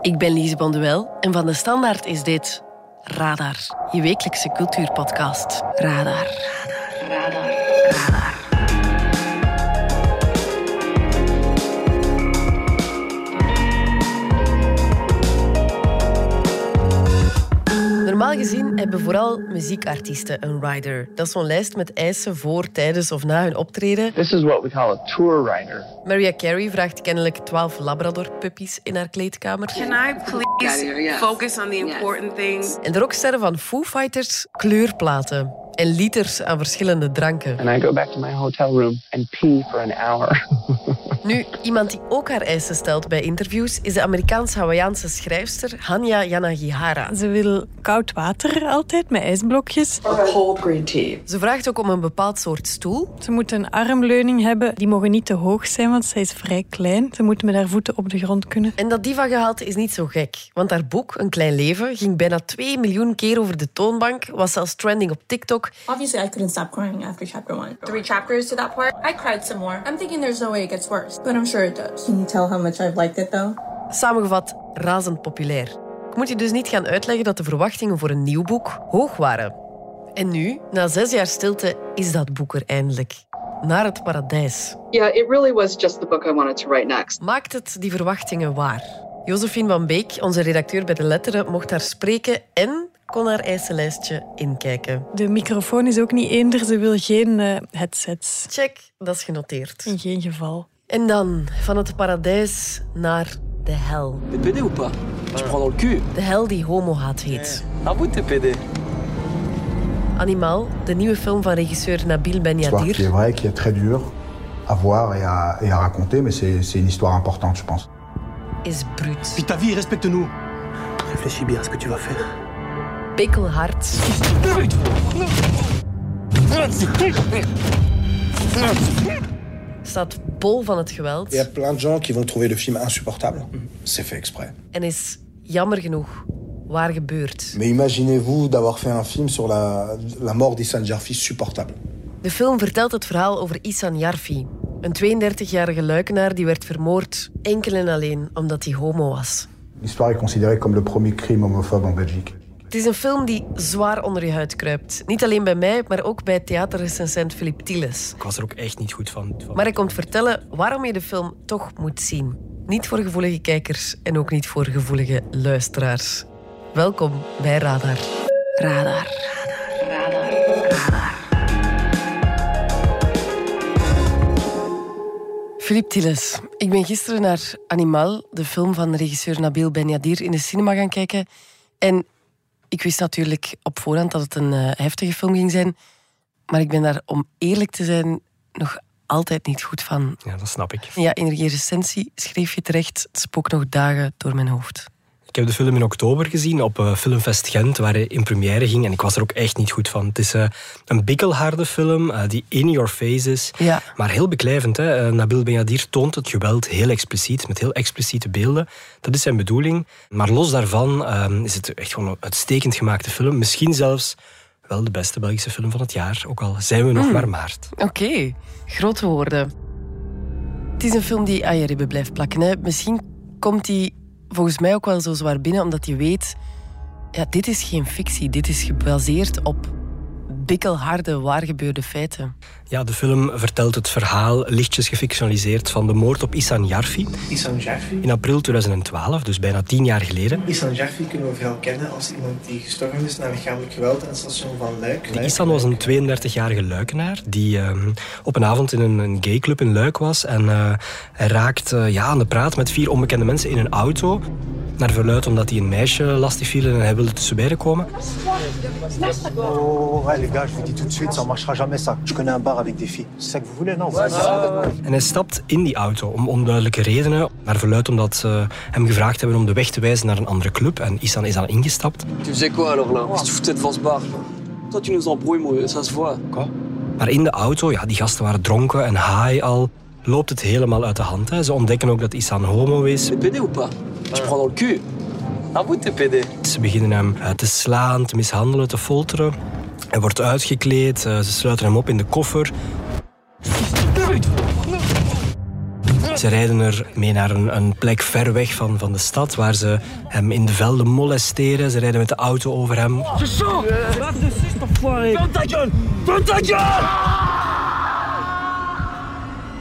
Ik ben Lise Bonduel en van de Standaard is dit Radar, je wekelijkse cultuurpodcast. Radar. Normaal gezien hebben vooral muziekartiesten een rider. Dat is zo'n lijst met eisen voor, tijdens of na hun optreden. This is what we call a tour rider. Mariah Carey vraagt kennelijk 12 Labrador-puppies in haar kleedkamer. Can I please focus on the important things? En de rocksterren van Foo Fighters kleurplaten en liters aan verschillende dranken. And I go back to my hotel room and pee for an hour. Nu, iemand die ook haar eisen stelt bij interviews is de Amerikaans-Hawaïaanse schrijfster Hanya Yanagihara. Ze wil koud water altijd met ijsblokjes. cold green tea. Ze vraagt ook om een bepaald soort stoel. Ze moet een armleuning hebben. Die mogen niet te hoog zijn, want zij is vrij klein. Ze moet met haar voeten op de grond kunnen. En dat diva-gehalte is niet zo gek, want haar boek Een Klein Leven ging bijna 2 miljoen keer over de toonbank, was zelfs trending op TikTok. Obviously, I couldn't stop crying after chapter one. Three chapters to that part, I cried some more. I'm thinking there's no way it gets worse, but I'm sure it does. Can you tell how much I've liked it though? Samengevat, razend populair. Ik moet je dus niet gaan uitleggen dat de verwachtingen voor een nieuw boek hoog waren. En nu, na zes jaar stilte, is dat boek er eindelijk. Naar het paradijs. Yeah, it really was just the book I wanted to write next. Maakt het die verwachtingen waar? Josephine van Beek, onze redacteur bij De Letteren, mocht haar spreken en kon haar eisenlijstje inkijken. De microfoon is ook niet eender. Ze wil geen eh, headsets. Check, dat is genoteerd. In geen geval. En dan van het paradijs naar de hel. T'es PD ou pas Tu prends dans le cul De hel die homohaat heet. À vous t'es PD Animal, de nieuwe film van regisseur Nabil Ben histoire qui est Yadir, vraie, qui est très dure à voir et à, et à raconter, mais c'est c'est une histoire importante, je pense. is bruut. Vis ta vie respecte-nous. Réfléchis bien à ce que tu vas faire. Pikkelhard. Staat bol van het geweld y a plein de gens qui vont trouver le film insupportable. C'est fait exprès. en is jammer genoeg waar gebeurd. Mais imaginez-vous d'avoir fait un film sur la, la mort d'Issan Jarfi supportable. De film vertelt het verhaal over Isan Jarfi, een 32-jarige luikenaar die werd vermoord enkel en alleen omdat hij homo was. L'histoire est considérée comme le premier crime homophobe en Belgique. Het is een film die zwaar onder je huid kruipt. Niet alleen bij mij, maar ook bij theaterrecensent Philip Tieles. Ik was er ook echt niet goed van. van. Maar hij komt vertellen waarom je de film toch moet zien. Niet voor gevoelige kijkers en ook niet voor gevoelige luisteraars. Welkom bij Radar. Radar. Radar. Radar. Philippe Tieles, ik ben gisteren naar Animal, de film van regisseur Nabil Ben Yadir, in de cinema gaan kijken. En ik wist natuurlijk op voorhand dat het een eh, heftige film ging zijn. Maar ik ben daar, om eerlijk te zijn, nog altijd niet goed van. Ja, dat snap ik. Ja, in je recensie schreef je terecht, het spookt nog dagen door mijn hoofd. Ik heb de film in oktober gezien op eh, Filmfest Gent, waar hij in première ging. En ik was er ook echt niet goed van. Het is eh, een bikkelharde film eh, die in your face is. Ja. Maar heel beklijvend. Hè? Nabil Benyadir toont het geweld heel expliciet, met heel expliciete beelden. Dat is zijn bedoeling. Maar los daarvan eh, is het echt gewoon een uitstekend gemaakte film. Misschien zelfs wel de beste Belgische film van het jaar. Ook al zijn we nog maar maart. Oké, grote woorden. Het is een film die aan je ribben blijft plakken. Hè. Misschien komt die volgens mij ook wel zo zwaar binnen, omdat je weet... Ja, dit is geen fictie. Dit is gebaseerd op bikkelharde, waargebeurde feiten. Ja, de film vertelt het verhaal, lichtjes gefictionaliseerd, van de moord op Issan Jarfi. Issan Jarfi. In april 2012, dus bijna tien jaar geleden. Issan Jarfi kunnen we vooral kennen als iemand die gestorven is na lichamelijk geweld aan het station van Luik. De Issan was een 32-jarige luikenaar die ehm, op een avond in een, een gayclub in Luik was. En eh, hij raakt eh, ja, aan de praat met vier onbekende mensen in een auto. Naar verluid omdat hij een meisje lastig viel en hij wilde tussen beiden komen. Oh, les gars, je vous dis tout de suite, ça marchera jamais ça. Je connais un bar avec des filles. C'est ça que vous voulez, non En hij stapt in die auto om onduidelijke redenen. Naar verluid omdat ze hem gevraagd hebben om de weg te wijzen naar een andere club. En Issan is dan ingestapt. Tu faisais quoi alors là tu foutais devant ce bar Toi, tu nous embrouilles, moi, ça se voit. Quoi Maar in de auto, ja, die gasten waren dronken en high al, loopt het helemaal uit de hand. Hè. Ze ontdekken ook dat Issan homo is. T'es PD ou pas Tu prends dans le cul À vous t'es PD Ze beginnen hem te slaan, te mishandelen, te folteren. Hij wordt uitgekleed, eh, ze sluiten hem op in de koffer. Ze rijden er mee naar een, een plek ver weg van, van de stad, waar ze hem in de velden molesteren. Ze rijden met de auto over hem.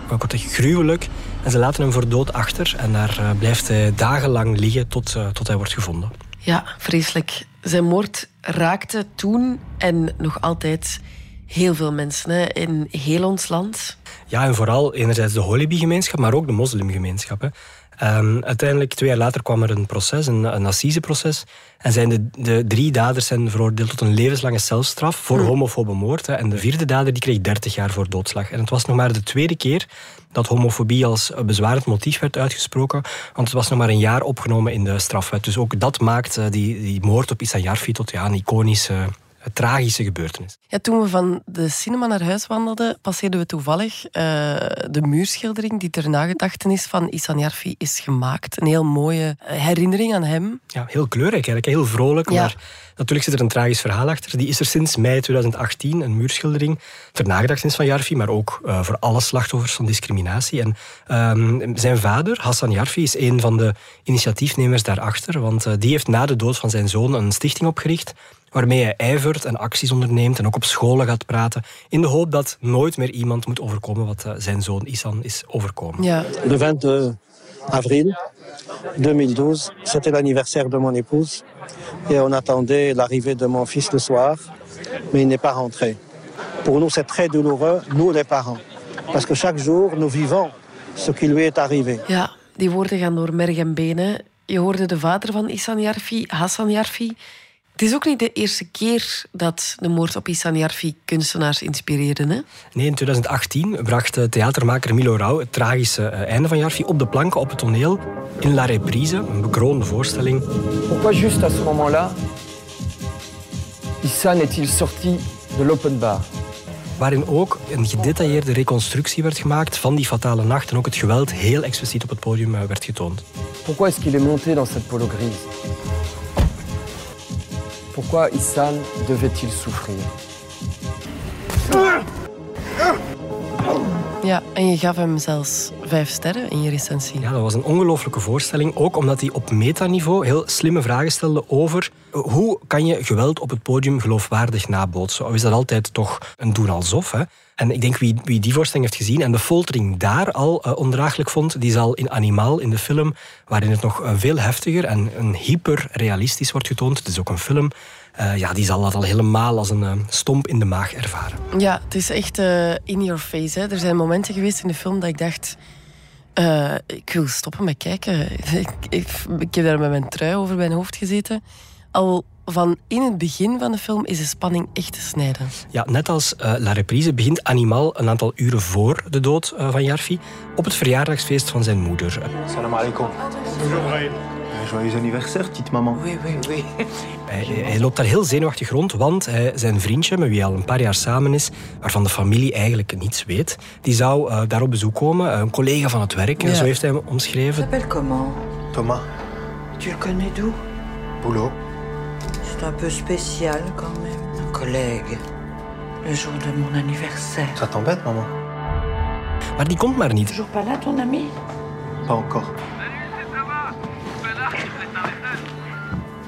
Ook wordt echt gruwelijk. En ze laten hem voor dood achter. En daar eh, blijft hij dagenlang liggen tot, eh, tot hij wordt gevonden. Ja, vreselijk. Zijn moord raakte toen en nog altijd heel veel mensen hè, in heel ons land. Ja, en vooral enerzijds de Holibi-gemeenschap, maar ook de moslimgemeenschap. Ehm, uiteindelijk, twee jaar later, kwam er een proces, een, een assiseproces. En zijn de, de drie daders zijn veroordeeld tot een levenslange celstraf voor homofobe moord. Hè. En de vierde dader die kreeg 30 jaar voor doodslag. En het was nog maar de tweede keer dat homofobie als bezwarend motief werd uitgesproken. Want het was nog maar een jaar opgenomen in de strafwet. Dus ook dat maakt eh, die, die moord op Issa Jarfi tot ja, een iconische, tragische gebeurtenis. Ja, toen we van de cinema naar huis wandelden, passeerden we toevallig eh, de muurschildering die ter nagedachtenis van Isan Jarfi is gemaakt. Een heel mooie eh, herinnering aan hem. Ja, heel kleurrijk eigenlijk, heel vrolijk. Ja. Maar natuurlijk zit er een tragisch verhaal achter. Die is er sinds mei 2018, een muurschildering ter nagedachtenis van Jarfi, maar ook eh, voor alle slachtoffers van discriminatie. En ehm, zijn vader, Hassan Jarfi, is een van de initiatiefnemers daarachter. Want die heeft na de dood van zijn zoon een stichting opgericht waarmee hij ijvert en acties onderneemt en ook op scholen gaat praten, in de hoop dat nooit meer iemand moet overkomen wat eh, zijn zoon Isan is overkomen. Ja. Le 20 avril 2012, c'était l'anniversaire de mon épouse et on attendait l'arrivée de mon fils le soir, mais il n'est pas rentré. Pour nous, c'est très douloureux, nous les parents, parce que chaque jour, nous vivons ce qui lui est arrivé. Ja, die woorden gaan door merg en benen. Je hoorde de vader van Isan Jarfi, Hassan Jarfi. Het is ook niet de eerste keer dat de moord op Isan Jarfi kunstenaars inspireerde. Hè? Nee, in 2018 bracht eh, theatermaker Milo Rauw het tragische eh, einde van Jarfi op de planken op het toneel in La Reprise, een bekroonde voorstelling. Pourquoi juste à ce moment-là, Issan est-il sorti de l'open bar Waarin ook een gedetailleerde reconstructie werd gemaakt van die fatale nacht en ook het geweld heel expliciet op het podium eh, werd getoond. Pourquoi est-ce qu'il est monté dans cette polo grise Pourquoi Issan devait-il souffrir Ja, en je gaf hem zelfs vijf sterren in je recensie. Ja, dat was een ongelooflijke voorstelling. Ook omdat hij op metaniveau heel slimme vragen stelde over eh, hoe kan je geweld op het podium geloofwaardig nabootsen. Of is dat altijd toch een doen alsof? Hè? En ik denk wie, wie die voorstelling heeft gezien en de foltering daar al uh, ondraaglijk vond, die zal in Animal, in de film, waarin het nog uh, veel heftiger en een hyperrealistisch wordt getoond, het is ook een film, uh, ja, die zal dat al helemaal als een uh, stomp in de maag ervaren. Ja, het is echt uh, in your face. Hè. Er zijn momenten geweest in de film dat ik dacht... ik wil stoppen met kijken. ik, ik, ik heb daar met mijn trui over mijn hoofd gezeten. Al van in het begin van de film is de spanning echt te snijden. Ja, net als uh, La Reprise begint Animal een aantal uren voor de dood uh, van Jarfi op het verjaardagsfeest van zijn moeder. Salam alaikum. Joyeux anniversaire, petite maman. Oui, oui, oui. Hij, hij, loopt daar heel zenuwachtig rond, want hij, zijn vriendje, met wie hij al een paar jaar samen is, waarvan de familie eigenlijk niets weet, die zou uh, daar op bezoek komen. Een collega van het werk, ja. zo heeft hij hem omschreven. s'appelle comment Thomas. Tu le connais d'où Boulot. C'est un peu spécial quand même. Un collègue. Le jour de mon anniversaire. Ça t'embête, maman Maar die komt maar niet. Toujours pas là, ton ami Pas encore.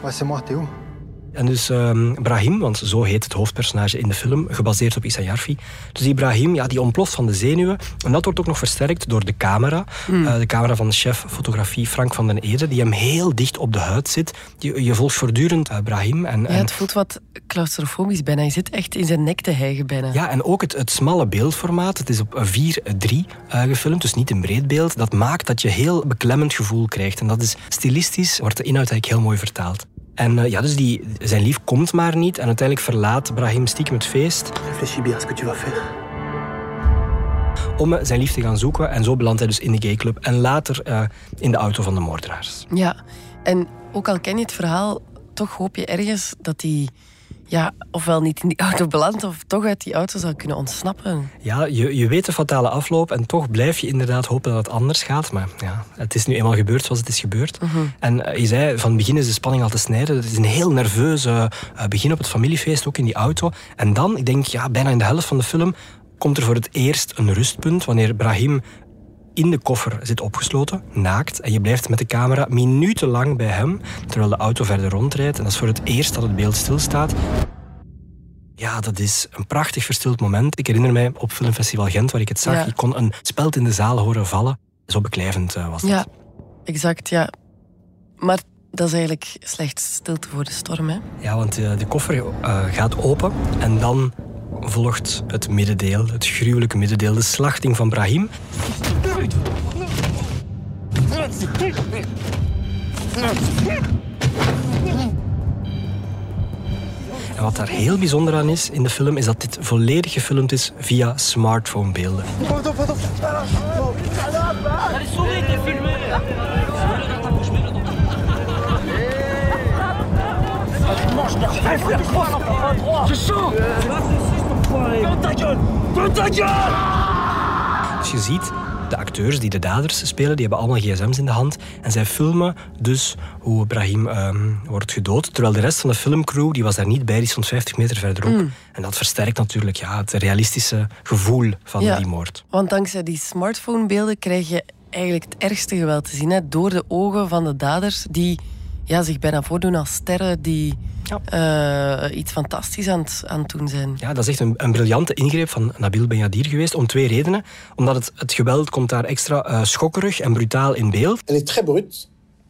Ouais, c'est moi, t'es où En dus um, Brahim, want zo heet het hoofdpersonage in de film, gebaseerd op Issa Jarfi. Dus die Brahim, ja, die ontploft van de zenuwen. En dat wordt ook nog versterkt door de camera. Mm. Uh, de camera van chef fotografie Frank van den Ede, die hem heel dicht op de huid zit. Je, je volgt voortdurend uh, Brahim. En, ja, het voelt wat claustrofobisch bijna. Je zit echt in zijn nek te hijgen bijna. Ja, en ook het, het smalle beeldformaat. Het is op 4-3 uh, gefilmd, dus niet in breed beeld. Dat maakt dat je heel beklemmend gevoel krijgt. En dat is stilistisch, wordt de inhoud eigenlijk heel mooi vertaald. En uh, ja, dus die, zijn lief komt maar niet. En uiteindelijk verlaat Brahim stiekem het feest. Réfléchis bien à ce que tu vas faire. Om zijn lief te gaan zoeken. En zo belandt hij dus in de gayclub. En later uh, in de auto van de moordenaars. Ja, en ook al ken je het verhaal, toch hoop je ergens dat hij... Ja, ofwel niet in die auto belandt, of toch uit die auto zou kunnen ontsnappen. Ja, je, je weet de fatale afloop en toch blijf je inderdaad hopen dat het anders gaat. Maar ja, het is nu eenmaal gebeurd zoals het is gebeurd. Mhm. En uh, je zei, van het begin is de spanning al te snijden. Het is een heel nerveus uh, begin op het familiefeest, ook in die auto. En dan, ik denk, ja, bijna in de helft van de film, komt er voor het eerst een rustpunt, wanneer Brahim in de koffer zit opgesloten, naakt. En je blijft met de camera minutenlang bij hem, terwijl de auto verder rondrijdt. En dat is voor het eerst dat het beeld stilstaat. Ja, dat is een prachtig verstild moment. Ik herinner mij op Filmfestival Gent, waar ik het zag. Ja. Je kon een speld in de zaal horen vallen. Zo beklijvend eh, was dat. Ja, exact, ja. Maar dat is eigenlijk slechts stilte voor de storm, hè? Ja, want eh, de koffer eh, gaat open en dan volgt het middendeel, het gruwelijke middendeel, de slachting van Brahim. En wat daar heel bijzonder aan is in de film, is dat dit volledig gefilmd is via smartphonebeelden. Dus je ziet, de acteurs die de daders spelen, die hebben allemaal gsm's in de hand. En zij filmen dus hoe Brahim ehm, wordt gedood. Terwijl de rest van de filmcrew, die was daar niet bij, die stond 50 meter verderop. Mm. En dat versterkt natuurlijk ja, het realistische gevoel van Ja. die moord. Want dankzij die smartphonebeelden krijg je eigenlijk het ergste geweld te zien. Hè? Door de ogen van de daders die ja, zich bijna voordoen als sterren die eh, iets fantastisch aan het, aan het doen zijn. Ja, dat is echt een, een briljante ingreep van Nabil Benyadir geweest, om twee redenen. Omdat het, het geweld komt daar extra eh, schokkerig en brutaal in beeld. Elle est très brute,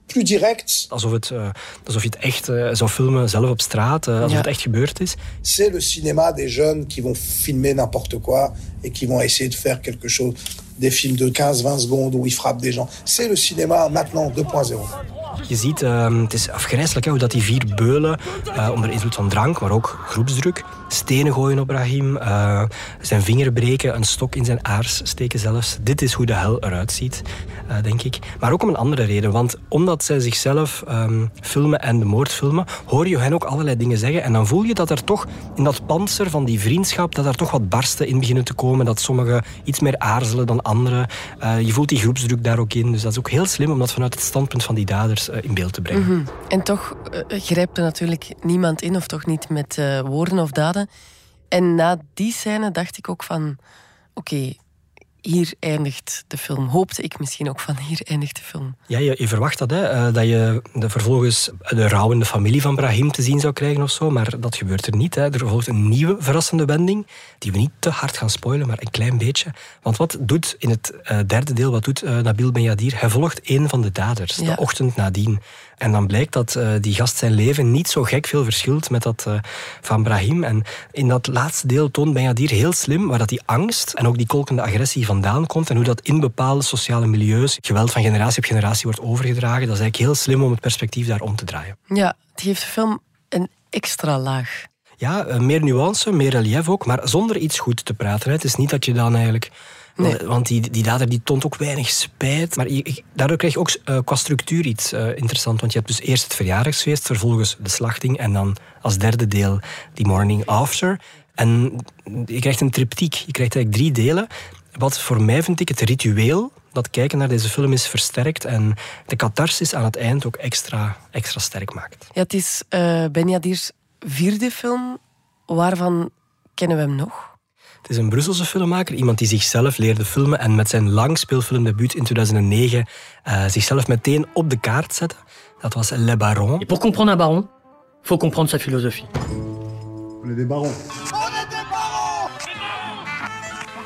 plus directe. Alsof, het, eh, alsof je het echt zou filmen zelf op straat, alsof Ja. het echt gebeurd is. C'est le cinéma des jeunes qui vont filmer n'importe quoi et qui vont essayer de faire quelque chose. Des films de 15-20 secondes où ils frappent des gens. C'est le cinéma maintenant 2.0. Je ziet, ehm, het is afgrijselijk hè, hoe dat die vier beulen, eh, onder invloed van drank, maar ook groepsdruk, stenen gooien op Brahim, eh, zijn vinger breken, een stok in zijn aars steken zelfs. Dit is hoe de hel eruit ziet, eh, denk ik. Maar ook om een andere reden, want omdat zij zichzelf ehm, filmen en de moord filmen, hoor je hen ook allerlei dingen zeggen en dan voel je dat er toch in dat panzer van die vriendschap, dat er toch wat barsten in beginnen te komen, dat sommigen iets meer aarzelen dan anderen. Eh, je voelt die groepsdruk daar ook in, dus dat is ook heel slim om dat vanuit het standpunt van die daders in beeld te brengen. Mhm. En toch grijpt er natuurlijk niemand in, of toch niet met woorden of daden. En na die scène dacht ik ook van... Oké, hier eindigt de film. Hoopte ik misschien ook van hier eindigt de film. Ja, je, je verwacht dat, hè, eh, dat je de, vervolgens de rouwende familie van Brahim te zien zou krijgen of zo, maar dat gebeurt er niet. Hè. Er volgt een nieuwe verrassende wending, die we niet te hard gaan spoilen, maar een klein beetje. Want wat doet in het eh, derde deel, wat doet eh, Nabil Benyadir? Hij volgt een van de daders, Ja. de ochtend nadien. En dan blijkt dat eh, die gast zijn leven niet zo gek veel verschilt met dat eh, van Brahim. En in dat laatste deel toont Benyadir heel slim waar dat die angst en ook die kolkende agressie vandaan komt en hoe dat in bepaalde sociale milieus geweld van generatie op generatie wordt overgedragen. Dat is eigenlijk heel slim om het perspectief daar om te draaien. Ja, het geeft de film een extra laag. Ja, eh, meer nuance, meer relief ook, maar zonder iets goed te praten. hè. Het is niet dat je dan eigenlijk... Nee. Want die, die dader die toont ook weinig spijt. Maar je- daardoor krijg je ook eh, qua structuur iets eh, interessant. Want je hebt dus eerst het verjaardagsfeest, vervolgens de slachting en dan als derde deel die morning after. En je krijgt een triptiek. Je krijgt eigenlijk drie delen. Wat voor mij vind ik het ritueel dat kijken naar deze film is versterkt en de catharsis aan het eind ook extra, extra sterk maakt. Ja, het is eh Benyadir's vierde film. Waarvan kennen we hem nog? Het is een Brusselse filmmaker, iemand die zichzelf leerde filmen en met zijn langspeelfilmdebuut in 2009 eh, zichzelf meteen op de kaart zette. Dat was Le Baron. Pour comprendre un baron, faut comprendre sa philosophie. On est des barons.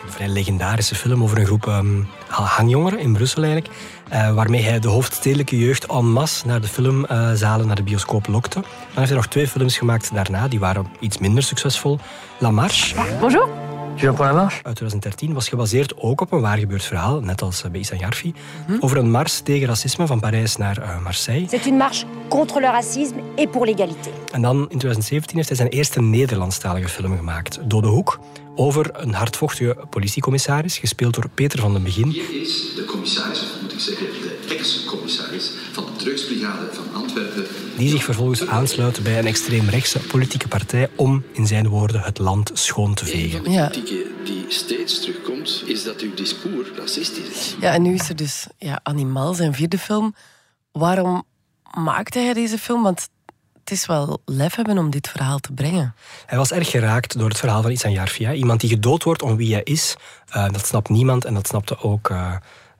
Een vrij legendarische film over een groep ehm, hangjongeren in Brussel eigenlijk. eh, waarmee hij de hoofdstedelijke jeugd en masse naar de filmzalen, naar de bioscoop lokte. Dan heeft hij nog twee films gemaakt daarna, die waren iets minder succesvol. La Marche. Bonjour. Tu viens pour la marche? Uit 2013 was gebaseerd ook op een waar gebeurd verhaal, net als eh, bij Issa Jarfi, over een mars tegen racisme van Parijs naar eh, Marseille. C'est une marche contre le racisme et pour l'égalité. En dan in 2017 heeft hij zijn eerste Nederlandstalige film gemaakt, Dode Hoek, over een hardvochtige politiecommissaris, gespeeld door Peter van den Begin. Hier is de commissaris, moet ik zeggen ex-commissaris van de drugsbrigade van Antwerpen. die zich vervolgens aansluit bij een extreemrechtse politieke partij om, in zijn woorden, het land schoon te vegen. Ja. kritiek die steeds terugkomt, is dat uw discours racistisch is. Ja, en nu is er dus ja, Animal, zijn vierde film. Waarom maakte hij deze film? Want het is wel lef hebben om dit verhaal te brengen. Hij was erg geraakt door het verhaal van Isan Jarfi. hè. Iemand die gedood wordt om wie hij is, eh, dat snapt niemand en dat snapte ook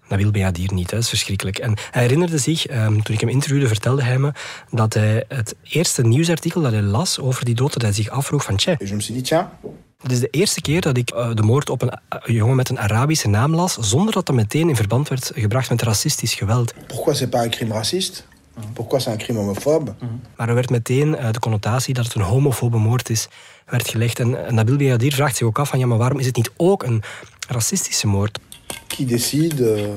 eh, Nabil Benadir niet, hè. dat is verschrikkelijk. En hij herinnerde zich, ehm, toen ik hem interviewde, vertelde hij me dat hij het eerste nieuwsartikel dat hij las over die dood, dat hij zich afvroeg van tja. Je me suis dit, tiens. Het is de eerste keer dat ik uh, de moord op een, een, jongen met een Arabische naam las, zonder dat dat meteen in verband werd gebracht met racistisch geweld. Pourquoi c'est pas un crime raciste? Pourquoi c'est un crime homophobe? Maar er werd meteen uh, de connotatie dat het een homofobe moord is, werd gelegd. En, en Nabil Benadir vraagt zich ook af van ja, maar waarom is het niet ook een racistische moord? Qui décide euh...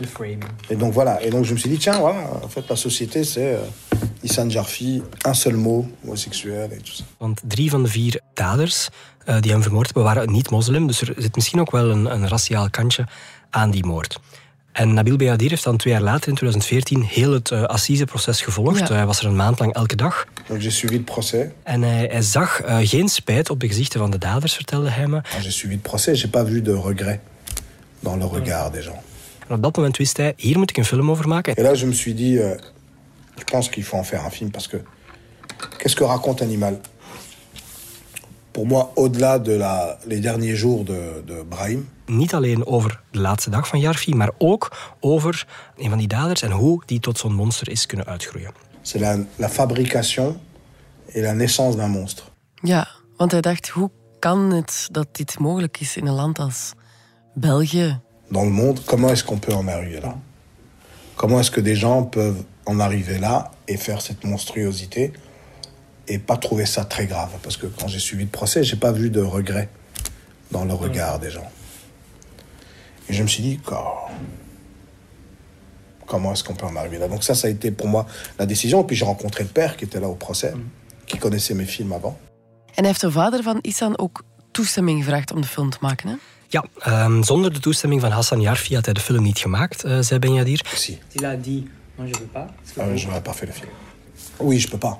Le framing. Et donc voilà. Et donc je me suis dit tiens, voilà, en fait la société c'est euh, Issan Jarfi, un seul mot, homosexuel et tout ça. Want drie van de vier daders uh, die hem vermoord hebben waren niet-moslim, dus er zit misschien ook wel een, een raciaal kantje aan die moord. En Nabil Benadir heeft dan twee jaar later, in 2014, heel het uh, assiseproces gevolgd. Ja. Uh, hij was er een maand lang elke dag. Donc j'ai suivi le procès. En hij, hij zag uh, geen spijt op de gezichten van de daders, vertelde hij me. J'ai suivi le procès, j'ai pas vu de regret dans le regard des gens. En op dat moment wist hij, hier moet ik een film over maken. Et là je me suis dit, euh, je pense qu'il faut en faire un film parce que qu'est-ce que raconte Animal Pour moi, au-delà de la, les derniers jours de, de Brahim, niet alleen over de laatste dag van Jarfi, maar ook over een van die daders en hoe die tot zo'n monster is kunnen uitgroeien. C'est la, la fabrication et la naissance d'un monstre. Ja, want hij dacht, hoe kan het dat dit mogelijk is in een land als België? Dans le monde, comment est-ce qu'on peut en arriver là? Comment est-ce que des gens peuvent en arriver là et faire cette monstruosité et pas trouver ça très grave? Parce que quand j'ai suivi le procès, j'ai pas vu de regret dans le regard des gens. Et je me suis dit, oh, comment est-ce qu'on peut en arriver là? Donc ça, ça a été pour moi la décision. Et puis j'ai rencontré le père qui était là au procès, qui connaissait mes films avant. En heeft de vader van Issan ook toestemming gevraagd om de film te maken, hè? Ja, um, zonder de toestemming van Hassan Yarfi had hij de film niet gemaakt, uh, zei Benyadir. Si. Il a dit, non, je veux pas. Ah, je n'aurais pas fait le film. Oui, je peux pas.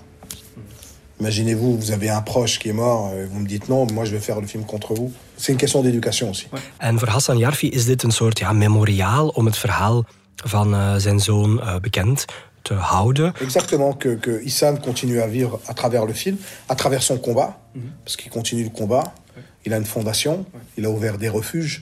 Imaginez-vous, vous avez un proche qui est mort, et vous me dites non, moi je vais faire le film contre vous. C'est une question d'éducation aussi. En voor Hassan Yarfi is dit een soort ja, memoriaal om het verhaal van uh, zijn zoon uh, bekend te houden. Exactement, que, que Issan continue à vivre à travers le film, à travers son combat, mm -hmm. parce qu'il continue le combat. Il a une fondation, ouais. il a ouvert des refuges.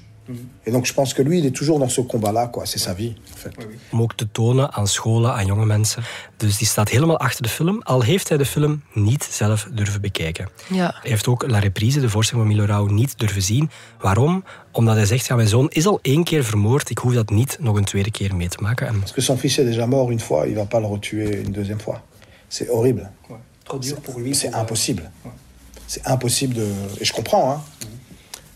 Et donc je pense que lui, il est toujours dans ce combat-là, quoi. C'est sa vie, en fait. Om ook te tonen aan scholen, aan jonge mensen. Dus die staat helemaal achter de film, al heeft hij de film niet zelf durven bekijken. Ja. Hij heeft ook La Reprise, de voorstelling van Milo Rauw, niet durven zien. Waarom? Omdat hij zegt, ja, mijn zoon is al één keer vermoord, ik hoef dat niet nog een tweede keer mee te maken. En... Parce que son fils est déjà mort une fois, il va pas le retuer une deuxième fois. C'est horrible. Ouais. Trop dur pour lui. C'est impossible. Ouais. C'est impossible de... Et je comprends, hein.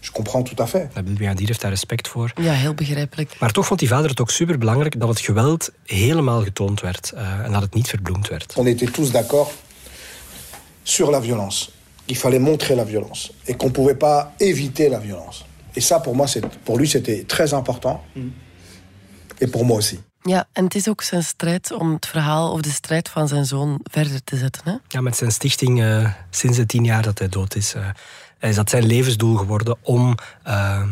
Je comprends tout à fait. Nabil Benadir heeft daar respect voor. Ja, heel begrijpelijk. Maar toch vond die vader het ook super belangrijk dat het geweld helemaal getoond werd uh, en dat het niet verbloemd werd. On était tous d'accord sur la violence. Il fallait montrer la violence et qu'on pouvait pas éviter la violence. Et ça, pour moi, pour lui, c'était très important. Mm. Et pour moi aussi. Ja, en het is ook zijn strijd om het verhaal of de strijd van zijn zoon verder te zetten. Hè? Ja, met zijn stichting uh, sinds de tien jaar dat hij dood is. Uh, is dat zijn levensdoel geworden om uh,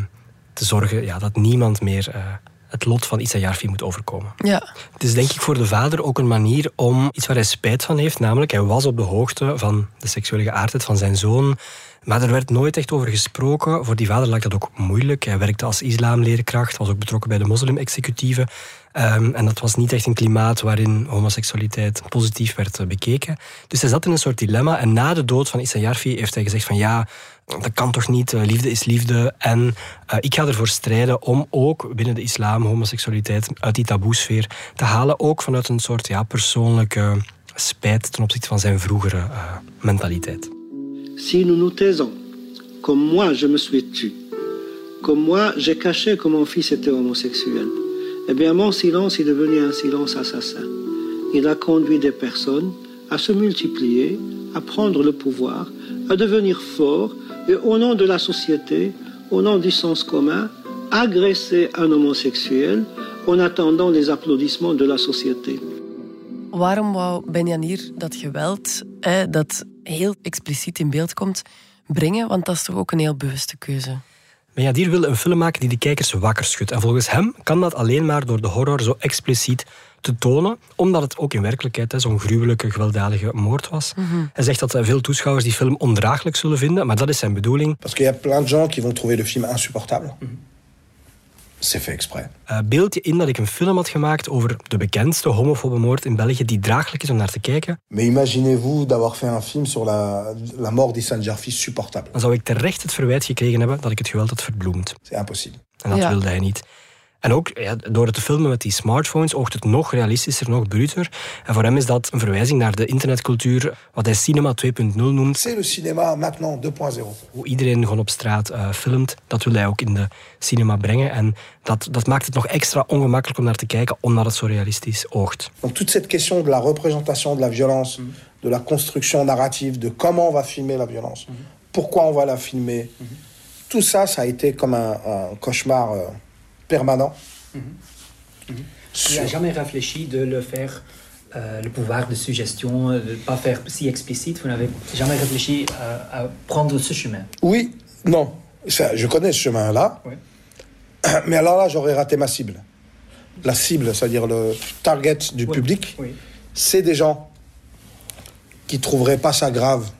te zorgen ja, dat niemand meer uh, het lot van Issa Jarfi moet overkomen. Ja. Het is denk ik voor de vader ook een manier om iets waar hij spijt van heeft, namelijk hij was op de hoogte van de seksuele geaardheid van zijn zoon, maar er werd nooit echt over gesproken. Voor die vader lag dat ook moeilijk. Hij werkte als islamleerkracht, was ook betrokken bij de moslim-executieven. Um, en dat was niet echt een klimaat waarin homoseksualiteit positief werd bekeken. Dus hij zat in een soort dilemma. En na de dood van Issa Jarfi heeft hij gezegd van ja, dat kan toch niet, liefde is liefde. En uh, ik ga ervoor strijden om ook binnen de islam homoseksualiteit uit die taboesfeer te halen. Ook vanuit een soort ja, persoonlijke spijt ten opzichte van zijn vroegere uh, mentaliteit. Si nous nous taisons, comme moi je me suis tu, comme moi j'ai caché que mon fils était homosexuel, eh bien mon silence est devenu un silence assassin. Il a conduit des personnes à se multiplier, à prendre le pouvoir, à devenir forts et au nom de la société, au nom du sens commun, agresser un homosexuel en attendant les applaudissements de la société. Waarom wou Benjanir dat geweld, eh, dat heel expliciet in beeld komt, brengen? Want dat is toch ook een heel bewuste keuze. Benjadir wil een film maken die de kijkers wakker schudt. En volgens hem kan dat alleen maar door de horror zo expliciet te tonen, omdat het ook in werkelijkheid zo'n gruwelijke, gewelddadige moord was. Mm -hmm. Hij zegt dat veel toeschouwers die film ondraaglijk zullen vinden, maar dat is zijn bedoeling. Parce qu'il y a plein de gens qui vont trouver le film insupportable. Mm -hmm. C'est fait exprès. Uh, beeld je in dat ik een film had gemaakt over de bekendste homofobe moord in België die draaglijk is om naar te kijken? Mais imaginez-vous d'avoir fait un film sur la, la mort d'Issan Jarfi supportable. Dan zou ik terecht het verwijt gekregen hebben dat ik het geweld had verbloemd. C'est impossible. En dat Ja. wilde hij niet. En ook ja, door het te filmen met die smartphones oogt het nog realistischer, nog bruter. En voor hem is dat een verwijzing naar de internetcultuur, wat hij cinema 2.0 noemt. C'est le cinéma maintenant 2.0. Hoe iedereen gewoon op straat eh, filmt, dat wil hij ook in de cinema brengen. En dat, dat maakt het nog extra ongemakkelijk om naar te kijken, omdat het zo realistisch oogt. Donc toute cette question de la représentation de la violence, de la construction narrative, de comment on va filmer la violence, pourquoi on va la filmer, tout ça, ça a été comme un, un cauchemar euh, permanent. Tu n'as jamais réfléchi de le faire, euh, le pouvoir de suggestion, de ne pas faire si explicite? Vous n'avez jamais réfléchi à, à prendre ce chemin? Oui, non, ça, je connais ce chemin-là, mais alors là, j'aurais raté ma cible. La cible, c'est-à-dire le target du public, c'est des gens qui trouveraient pas ça grave,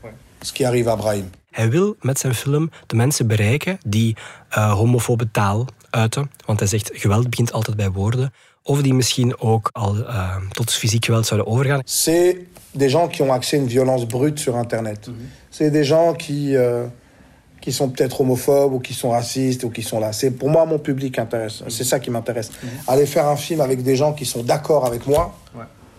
ce qui arrive à Brahim. Hij wil met zijn film de mensen bereiken die eh, homofobe taal uiten. Want hij zegt, geweld begint altijd bij woorden. Of die misschien ook al eh, tot fysiek geweld zouden overgaan. C'est des gens qui ont accès à une violence brute sur Internet. C'est des gens qui, euh, qui sont peut-être homophobes ou qui sont racistes ou qui sont là. C'est pour moi mon public intéresse. C'est ça qui m'intéresse. Aller faire un film avec des gens qui sont d'accord avec moi,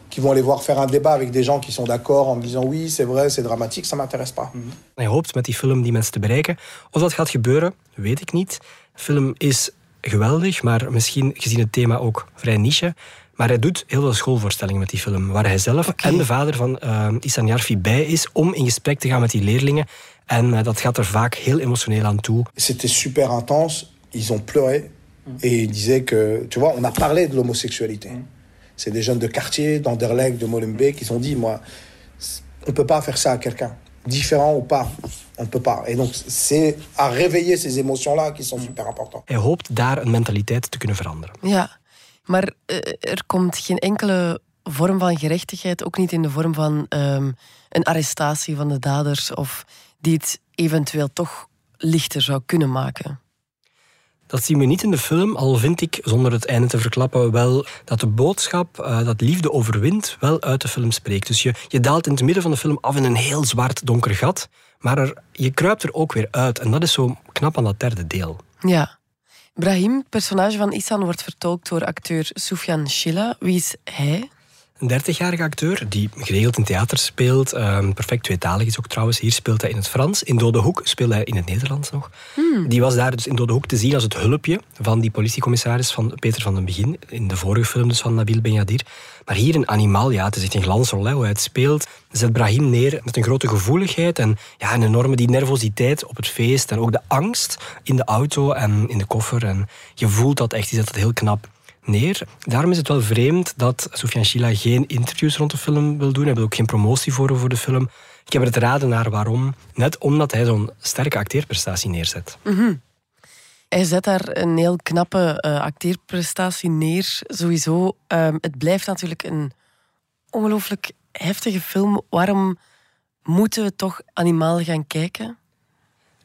qui vont aller voir faire un débat avec des gens qui sont d'accord en me disant oui, c'est vrai, c'est dramatique, ça m'intéresse pas. Hij hoopt met die film die mensen te bereiken. Of dat gaat gebeuren, weet ik niet. De film is geweldig, maar misschien gezien het thema ook vrij niche. Maar hij doet heel veel schoolvoorstellingen met die film, waar hij zelf en de vader van uh, Isan Jarfi bij is om in gesprek te gaan met die leerlingen. En uh, dat gaat er vaak heel emotioneel aan toe. C'était super intense, ils ont pleuré et ils disaient que, tu vois, on a parlé de l'homosexualité. C'est des jeunes de quartier, d'Anderlecht, de Molenbeek, qui ont dit, moi, on peut pas faire ça à quelqu'un, différent ou pas, on peut pas. Et donc, c'est à réveiller ces émotions-là qui sont super importantes. Hij hoopt daar een mentaliteit te kunnen veranderen. Ja, maar eh, er komt geen enkele vorm van gerechtigheid, ook niet in de vorm van ehm, een arrestatie van de daders of die het eventueel toch lichter zou kunnen maken. Dat zien we niet in de film, al vind ik, zonder het einde te verklappen, wel dat de boodschap uh, dat liefde overwint wel uit de film spreekt. Dus je, je daalt in het midden van de film af in een heel zwart donker gat, maar er, je kruipt er ook weer uit. En dat is zo knap aan dat derde deel. Ja. Brahim, personage van Isan, wordt vertolkt door acteur Soufiane Shilla. Wie is hij? Een 30-jarige acteur die geregeld in theater speelt. Um, perfect tweetalig is ook trouwens. Hier speelt hij in het Frans. In Dode Hoek speelt hij in het Nederlands nog. Hmm. Die was daar dus in Dode Hoek te zien als het hulpje van die politiecommissaris van Peter van den Begin. In de vorige film dus van Nabil Benyadir. Maar hier in Animal, ja, het is echt een glansrol hè, hoe hij het speelt. Zet Brahim neer met een grote gevoeligheid en ja, een enorme die nervositeit op het feest. En ook de angst in de auto en in de koffer. En je voelt dat echt, die zet het heel knap neer. Daarom is het wel vreemd dat Soufiane Chila geen interviews rond de film wil doen. Hij wil ook geen promotie voeren voor de film. Ik heb er het raden naar waarom. Net omdat hij zo'n sterke acteerprestatie neerzet. -hmm. Hij zet daar een heel knappe uh, acteerprestatie neer. Sowieso, um, het blijft natuurlijk een ongelooflijk heftige film. Waarom moeten we toch animaal gaan kijken?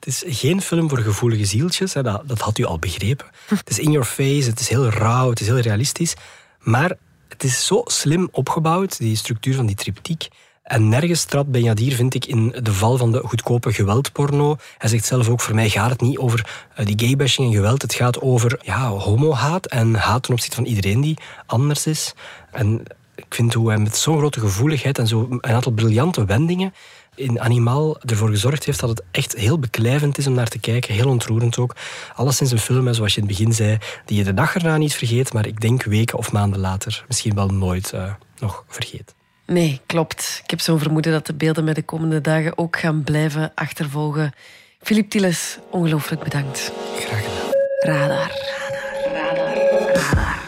Het is geen film voor gevoelige zieltjes, hè. Dat, dat had u al begrepen. Het is in your face, het is heel rauw, het is heel realistisch. Maar het is zo slim opgebouwd, die structuur van die triptiek. En nergens trapt Benyadir, vind ik, in de val van de goedkope geweldporno. Hij zegt zelf ook, voor mij gaat het niet over die gaybashing en geweld. Het gaat over ja, homohaat en haat ten opzichte van iedereen die anders is. En ik vind hoe hij met zo'n grote gevoeligheid en zo een aantal briljante wendingen in Animal ervoor gezorgd heeft dat het echt heel beklijvend is om naar te kijken. Heel ontroerend ook. Alleszins een film, zoals je in het begin zei, die je de dag erna niet vergeet, maar ik denk weken of maanden later misschien wel nooit uh, nog vergeet. Nee, klopt. Ik heb zo'n vermoeden dat de beelden mij de komende dagen ook gaan blijven achtervolgen. Filip Tilles, ongelooflijk bedankt. Graag gedaan. Radar. Radar. Radar.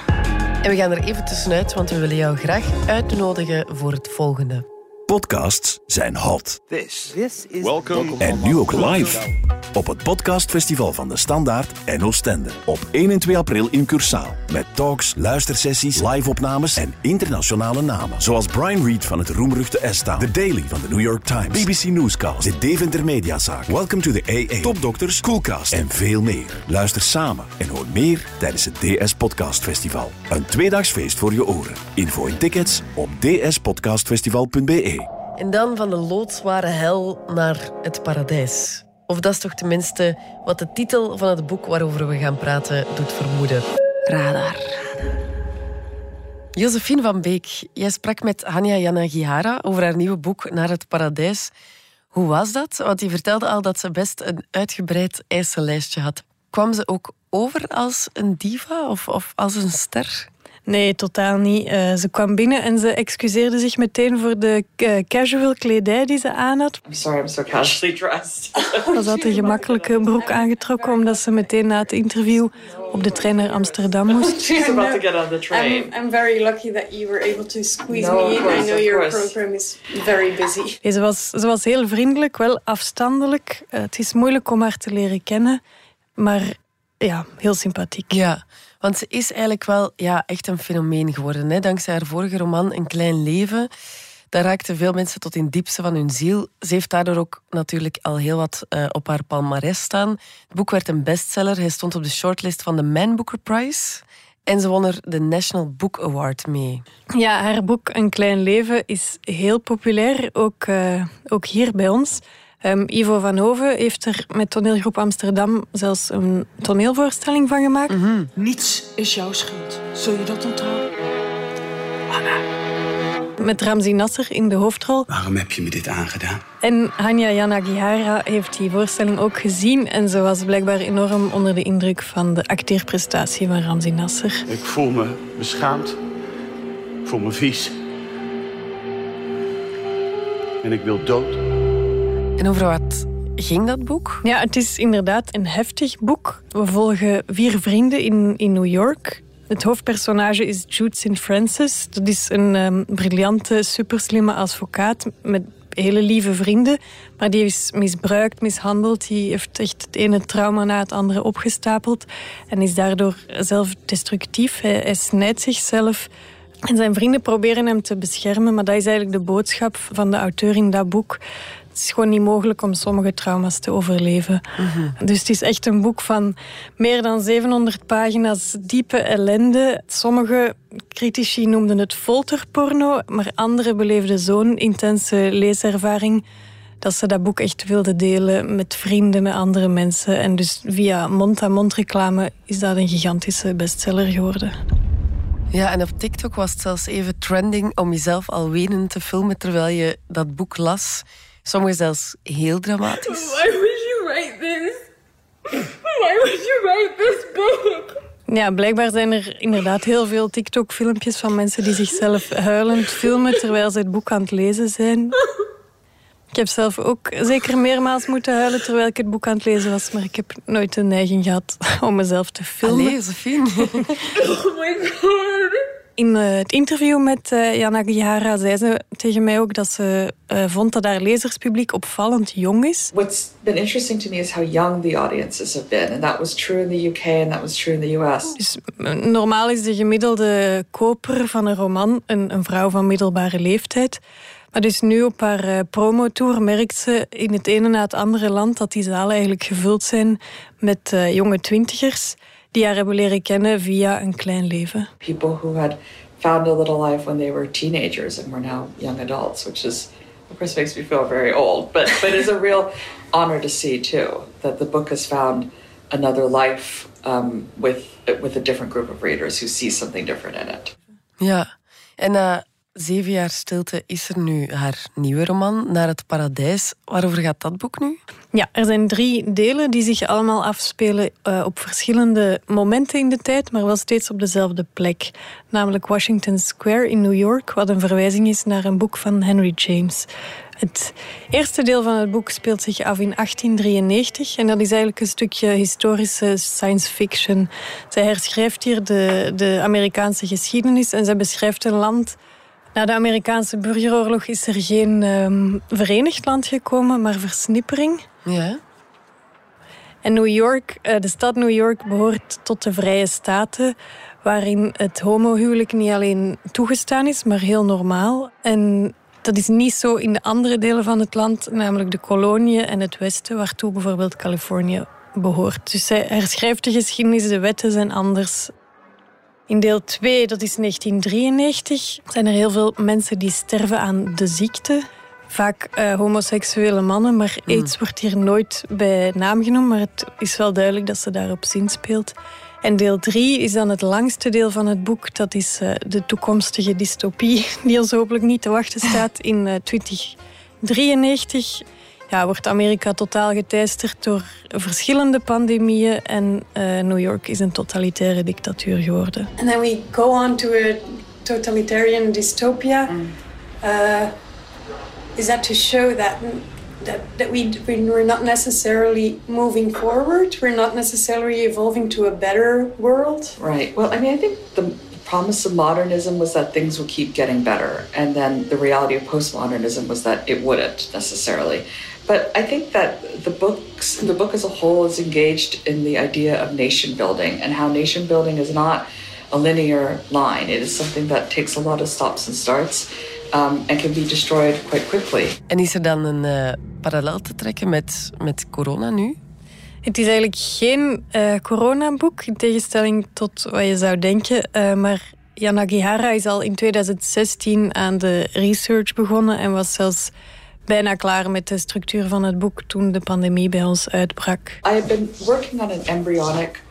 En we gaan er even tussenuit, want we willen jou graag uitnodigen voor het volgende. Podcasts zijn hot. This, is welcome. En nu ook live. Op het podcastfestival van de Standaard en Oostende. Op 1 en 2 april in Cursaal. Met talks, luistersessies, live-opnames en internationale namen. Zoals Brian Reed van het roemruchte ESTA. The Daily van de New York Times. BBC Newscast. De Deventer Mediazaak. Welcome to the AA. Topdokters, Coolcast en veel meer. Luister samen en hoor meer tijdens het DS Podcast Festival. Een tweedaags feest voor je oren. Info en tickets op dspodcastfestival.be. En dan van de loodzware hel naar het paradijs. Of dat is toch tenminste wat de titel van het boek waarover we gaan praten doet vermoeden. Radar. Josephine van Beek, jij sprak met Hania Yanagihara over haar nieuwe boek Naar het Paradijs. Hoe was dat? Want die vertelde al dat ze best een uitgebreid eisenlijstje had. Kwam ze ook over als een diva of, of als een ster? Nee, totaal niet. Uh, ze kwam binnen en ze excuseerde zich meteen voor de uh, casual kledij die ze aan had. I'm sorry, I'm so casually dressed. Ze had een gemakkelijke broek aangetrokken omdat ze meteen na het interview op de trein naar Amsterdam moest. She's about to get on the train. I'm, I'm very lucky that you were able to squeeze no, me in. Course, I know your program is very busy. Nee, ze, was, ze was heel vriendelijk, wel afstandelijk. Uh, het is moeilijk om haar te leren kennen, maar ja, heel sympathiek. Ja. Want ze is eigenlijk wel ja, echt een fenomeen geworden. Hè? Dankzij haar vorige roman Een Klein Leven. Daar raakten veel mensen tot in diepste van hun ziel. Ze heeft daardoor ook natuurlijk al heel wat uh, op haar palmarès staan. Het boek werd een bestseller. Hij stond op de shortlist van de Man Booker Prize. En ze won er de National Book Award mee. Ja, haar boek Een Klein Leven is heel populair, ook, uh, ook hier bij ons. Um, Ivo van Hoven heeft er met toneelgroep Amsterdam zelfs een toneelvoorstelling van gemaakt. Mm -hmm. Niets is jouw schuld. Zul je dat onthouden? Anna. Met Ramzi Nasser in de hoofdrol. Waarom heb je me dit aangedaan? En Hanya Yanagihara heeft die voorstelling ook gezien. En ze was blijkbaar enorm onder de indruk van de acteerprestatie van Ramzi Nasser. Ik voel me beschaamd. Ik voel me vies. En ik wil dood. En over wat ging dat boek? Ja, het is inderdaad een heftig boek. We volgen vier vrienden in, in New York. Het hoofdpersonage is Jude St. Francis. Dat is een um, briljante, superslimme advocaat met hele lieve vrienden. Maar die is misbruikt, mishandeld. Die heeft echt het ene trauma na het andere opgestapeld. En is daardoor zelfdestructief. Hij snijdt zichzelf. En zijn vrienden proberen hem te beschermen. Maar dat is eigenlijk de boodschap van de auteur in dat boek. Het is gewoon niet mogelijk om sommige trauma's te overleven. Mhm. Dus het is echt een boek van meer dan 700 pagina's diepe ellende. Sommige critici noemden het folterporno, maar anderen beleefden zo'n intense leeservaring dat ze dat boek echt wilden delen met vrienden, met andere mensen. En dus via mond-aan-mond reclame is dat een gigantische bestseller geworden. Ja, en op TikTok was het zelfs even trending om jezelf al wenen te filmen terwijl je dat boek las. Sommige zelfs heel dramatisch. Why would you write this? Why would you write this book? Ja, blijkbaar zijn er inderdaad heel veel TikTok-filmpjes van mensen die zichzelf huilend filmen terwijl ze het boek aan het lezen zijn. Ik heb zelf ook zeker meermaals moeten huilen terwijl ik het boek aan het lezen was, maar ik heb nooit de neiging gehad om mezelf te filmen. Allee, Josephine. oh my god. In uh, het interview met uh, Jana Gihara zei ze tegen mij ook dat ze uh, vond dat haar lezerspubliek opvallend jong is. What's been interesting to me is how young the audiences have been. And that was true in the UK and that was true in the US. Dus normaal is de gemiddelde koper van een roman een, een vrouw van middelbare leeftijd. Maar dus nu op haar uh, promotour merkt ze in het ene na het andere land dat die zalen eigenlijk gevuld zijn met jonge twintigers die haar hebben leren kennen via een klein leven. People who had found a little life when they were teenagers and were now young adults, which is of course makes me feel very old, but but it's a real honor to see too that the book has found another life um, with with a different group of readers who see something different in it. Ja, en uh, zeven jaar stilte is er nu haar nieuwe roman, Naar het Paradijs. Waarover gaat dat boek nu? Ja, er zijn drie delen die zich allemaal afspelen uh, op verschillende momenten in de tijd, maar wel steeds op dezelfde plek. Namelijk Washington Square in New York, wat een verwijzing is naar een boek van Henry James. Het eerste deel van het boek speelt zich af in 1893 en dat is eigenlijk een stukje historische science fiction. Zij herschrijft hier de, de Amerikaanse geschiedenis en zij beschrijft een land Na de Amerikaanse burgeroorlog is er geen um, verenigd land gekomen, maar versnippering. Ja. En New York, uh, de stad New York behoort tot de Vrije Staten, waarin het homohuwelijk niet alleen toegestaan is, maar heel normaal. En dat is niet zo in de andere delen van het land, namelijk de koloniën en het Westen, waartoe bijvoorbeeld Californië behoort. Dus hij herschrijft de geschiedenis, de wetten zijn anders. In deel 2, dat is 1993, zijn er heel veel mensen die sterven aan de ziekte. Vaak uh, homoseksuele mannen, maar mm. AIDS wordt hier nooit bij naam genoemd. Maar het is wel duidelijk dat ze daarop zinspeelt. En deel 3 is dan het langste deel van het boek. Dat is uh, de toekomstige dystopie, die ons hopelijk niet te wachten staat in uh, 2093 ja, wordt Amerika totaal geteisterd door verschillende pandemieën en uh, New York is een totalitaire dictatuur geworden. And then we go on to a totalitarian dystopia. Mm. Uh, is that to show that that, that we, we're not necessarily moving forward. We're not necessarily evolving to a better world. Right. Well, I mean, I think the promise of modernism was that things would keep getting better. And then the reality of postmodernism was that it wouldn't necessarily. But I think that the books, the book as a whole, is engaged in the idea of nation building and how nation building is not a linear line. It is something that takes a lot of stops and starts um, and can be destroyed quite quickly. En is er dan een uh, parallel te trekken met, met corona nu? Het is eigenlijk geen uh, coronaboek, in tegenstelling tot wat je zou denken. Uh, maar Yanagihara is al in 2016 aan de research begonnen en was zelfs bijna klaar met de structuur van het boek toen de pandemie bij ons uitbrak. I have been working on an embryonic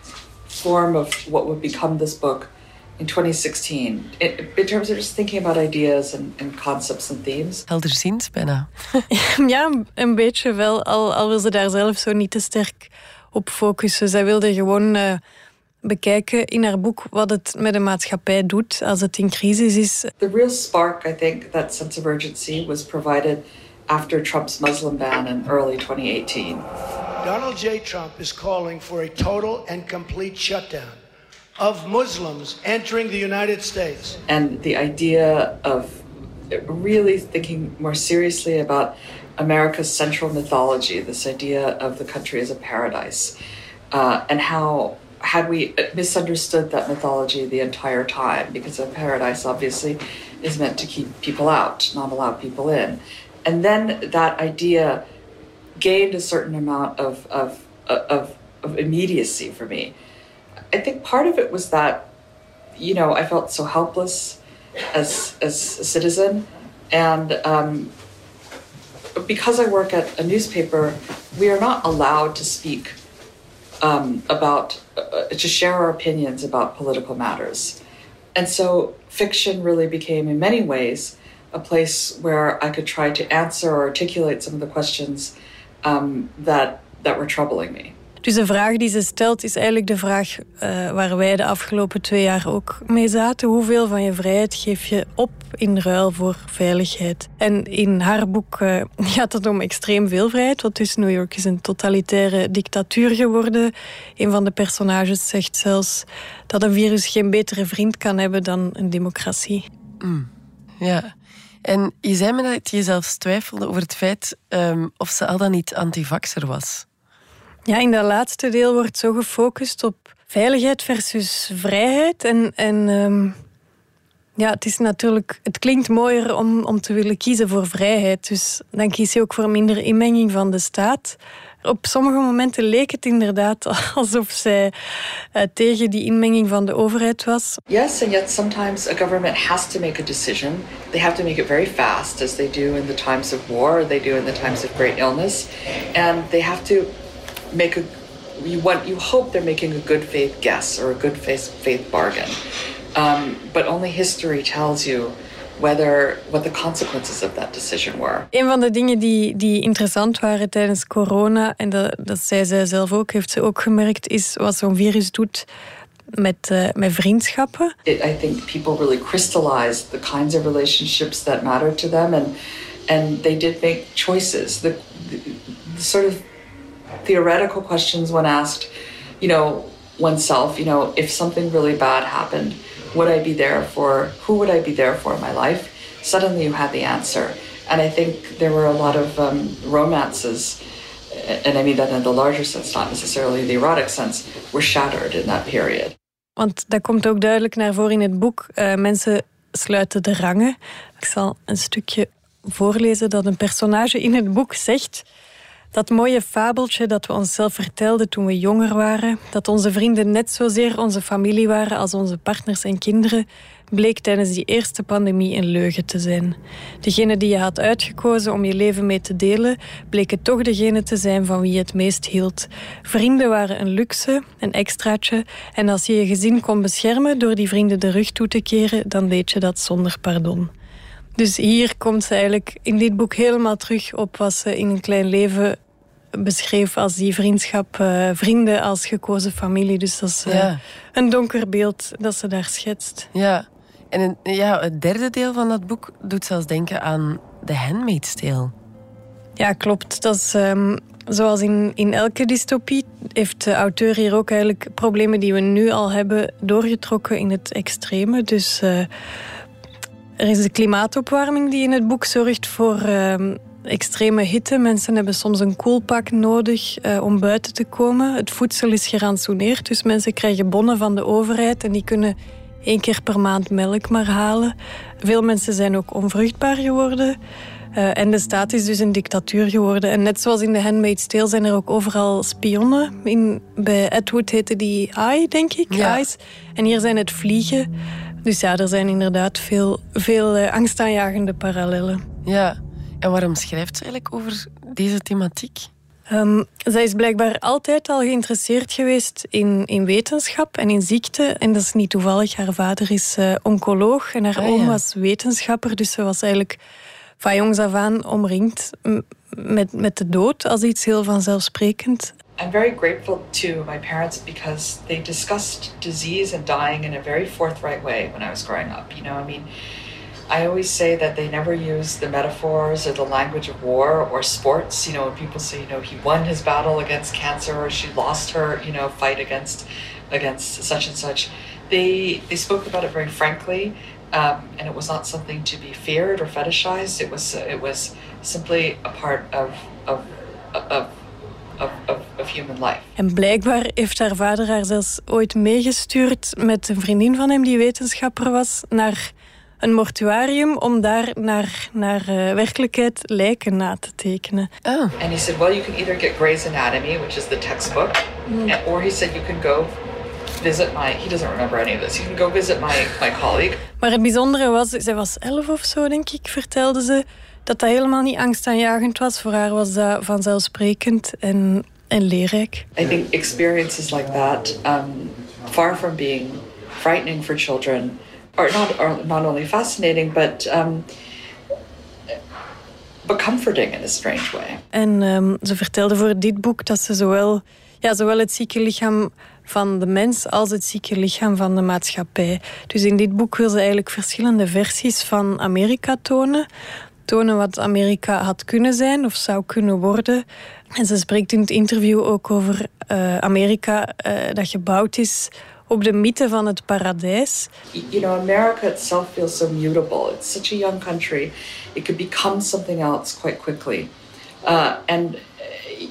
form of what would become this book in 2016 in, terms of just thinking about ideas and, and concepts and themes. Helderziend bijna. ja, een beetje wel, al, al wil ze daar zelf zo niet te sterk op focussen. Zij wilde gewoon uh, bekijken in haar boek wat het met de maatschappij doet als het in crisis is. The real spark, I think, that sense of urgency was provided after Trump's Muslim ban in early 2018. Donald J. Trump is calling for a total and complete shutdown of Muslims entering the United States. And the idea of really thinking more seriously about America's central mythology, this idea of the country as a paradise, uh, and how had we misunderstood that mythology the entire time because a paradise obviously is meant to keep people out, not allow people in and then that idea gained a certain amount of, of, of, of immediacy for me. I think part of it was that, you know, I felt so helpless as, as a citizen. And um, because I work at a newspaper, we are not allowed to speak um, about, uh, to share our opinions about political matters. And so fiction really became, in many ways, a place where I could try to answer or articulate some of the questions um, that, that were troubling me. Dus de vraag die ze stelt is eigenlijk de vraag uh, waar wij de afgelopen twee jaar ook mee zaten. Hoeveel van je vrijheid geef je op in ruil voor veiligheid? En in haar boek uh, gaat het om extreem veel vrijheid. Want dus New York is een totalitaire dictatuur geworden. Een van de personages zegt zelfs dat een virus geen betere vriend kan hebben dan een democratie. Mm. Ja. En je zei me dat je zelfs twijfelde over het feit um, of ze al dan niet antivaxer was. Ja, in dat laatste deel wordt zo gefocust op veiligheid versus vrijheid. En, en um, ja, het is natuurlijk, het klinkt mooier om, om te willen kiezen voor vrijheid. Dus dan kies je ook voor minder inmenging van de staat. Op sommige momenten leek het inderdaad alsof zij uh, tegen die inmenging van de overheid was. Yes, and yet sometimes a government has to make a decision. They have to make it very fast, as they do in the times of war, they do in the times of great illness, and they have to make a. You want, you hope they're making a good faith guess or a good faith faith bargain, um, but only history tells you whether what the consequences of that decision were. Een van de dingen die, die interessant waren tijdens corona, en dat, dat zei zij zelf ook, heeft ze ook gemerkt, is wat zo'n virus doet met, uh, met vriendschappen. It, I think people really crystallized the kinds of relationships that matter to them, and and they did make choices. The, the, the sort of theoretical questions when asked, you know, oneself, you know, if something really bad happened would I be there for, who would I be there for in my life? suddenly you had the answer. And I think there were a lot of um, romances, and I mean that in the larger sense, not necessarily the erotic sense, were shattered in that period. Want dat komt ook duidelijk naar voren in het boek. Uh, mensen sluiten de rangen. Ik zal een stukje voorlezen dat een personage in het boek zegt. Dat mooie fabeltje dat we onszelf vertelden toen we jonger waren, dat onze vrienden net zozeer onze familie waren als onze partners en kinderen, bleek tijdens die eerste pandemie een leugen te zijn. Degene die je had uitgekozen om je leven mee te delen, bleken toch degene te zijn van wie je het meest hield. Vrienden waren een luxe, een extraatje, en als je je gezin kon beschermen door die vrienden de rug toe te keren, dan deed je dat zonder pardon. Dus hier komt ze eigenlijk in dit boek helemaal terug op wat ze in een klein leven beschreef als die vriendschap, uh, vrienden als gekozen familie. Dus dat is uh, ja. een donker beeld dat ze daar schetst. Ja, en ja, het derde deel van dat boek doet zelfs denken aan The Handmaid's Tale. Ja, klopt. Dat is um, zoals in, in elke dystopie heeft de auteur hier ook eigenlijk problemen die we nu al hebben doorgetrokken in het extreme. Dus uh, er is de klimaatopwarming die in het boek zorgt voor uh, extreme hitte. Mensen hebben soms een koelpak nodig uh, om buiten te komen. Het voedsel is gerantsoeneerd, dus mensen krijgen bonnen van de overheid en die kunnen één keer per maand melk maar halen. Veel mensen zijn ook onvruchtbaar geworden. Uh, en de staat is dus een dictatuur geworden. En net zoals in The Handmaid's Tale zijn er ook overal spionnen. In, bij Edward heette die Eye, denk ik. Ja. Eyes. En hier zijn het vliegen. Dus ja, er zijn inderdaad veel, veel uh, angstaanjagende parallellen. Ja, en waarom schrijft ze eigenlijk over deze thematiek? Um, zij is blijkbaar altijd al geïnteresseerd geweest in, in wetenschap en in ziekte. En dat is niet toevallig. Haar vader is uh, oncoloog en haar ah, oom ja. was wetenschapper. Dus ze was eigenlijk van jongs af aan omringd met, met de dood als iets heel vanzelfsprekend. I'm very grateful to my parents because they discussed disease and dying in a very forthright way when I was growing up. You know, I mean, I always say that they never use the metaphors or the language of war or sports. You know, when people say, you know, he won his battle against cancer or she lost her, you know, fight against against such and such. They they spoke about it very frankly, um, and it was not something to be feared or fetishized. It was it was simply a part of of of Of, of, of, human life. En blijkbaar heeft haar vader haar zelfs ooit meegestuurd met een vriendin van hem die wetenschapper was naar een mortuarium om daar naar, naar uh, werkelijkheid lijken na te tekenen. Oh. And he said, well, you can either get Grey's Anatomy, which is the textbook, mm. and, or he said you can go visit my... He doesn't remember any of this. You can go visit my, my colleague. Maar het bijzondere was, zij was elf of zo, denk ik, vertelde ze, dat dat helemaal niet angstaanjagend was. Voor haar was dat vanzelfsprekend en, en leerrijk. I think experiences like that, um, far from being frightening for children... are not are not only fascinating, but um, but comforting in a strange way. En um, ze vertelde voor dit boek dat ze zowel, ja, zowel het zieke lichaam van de mens als het zieke lichaam van de maatschappij. Dus in dit boek wil ze eigenlijk verschillende versies van Amerika tonen. Tonen wat Amerika had kunnen zijn of zou kunnen worden. En ze spreekt in het interview ook over uh, Amerika uh, dat gebouwd is op de mythe van het paradijs. You know, America itself feels so mutable. It's such a young country. It could become something else quite quickly. Uh, and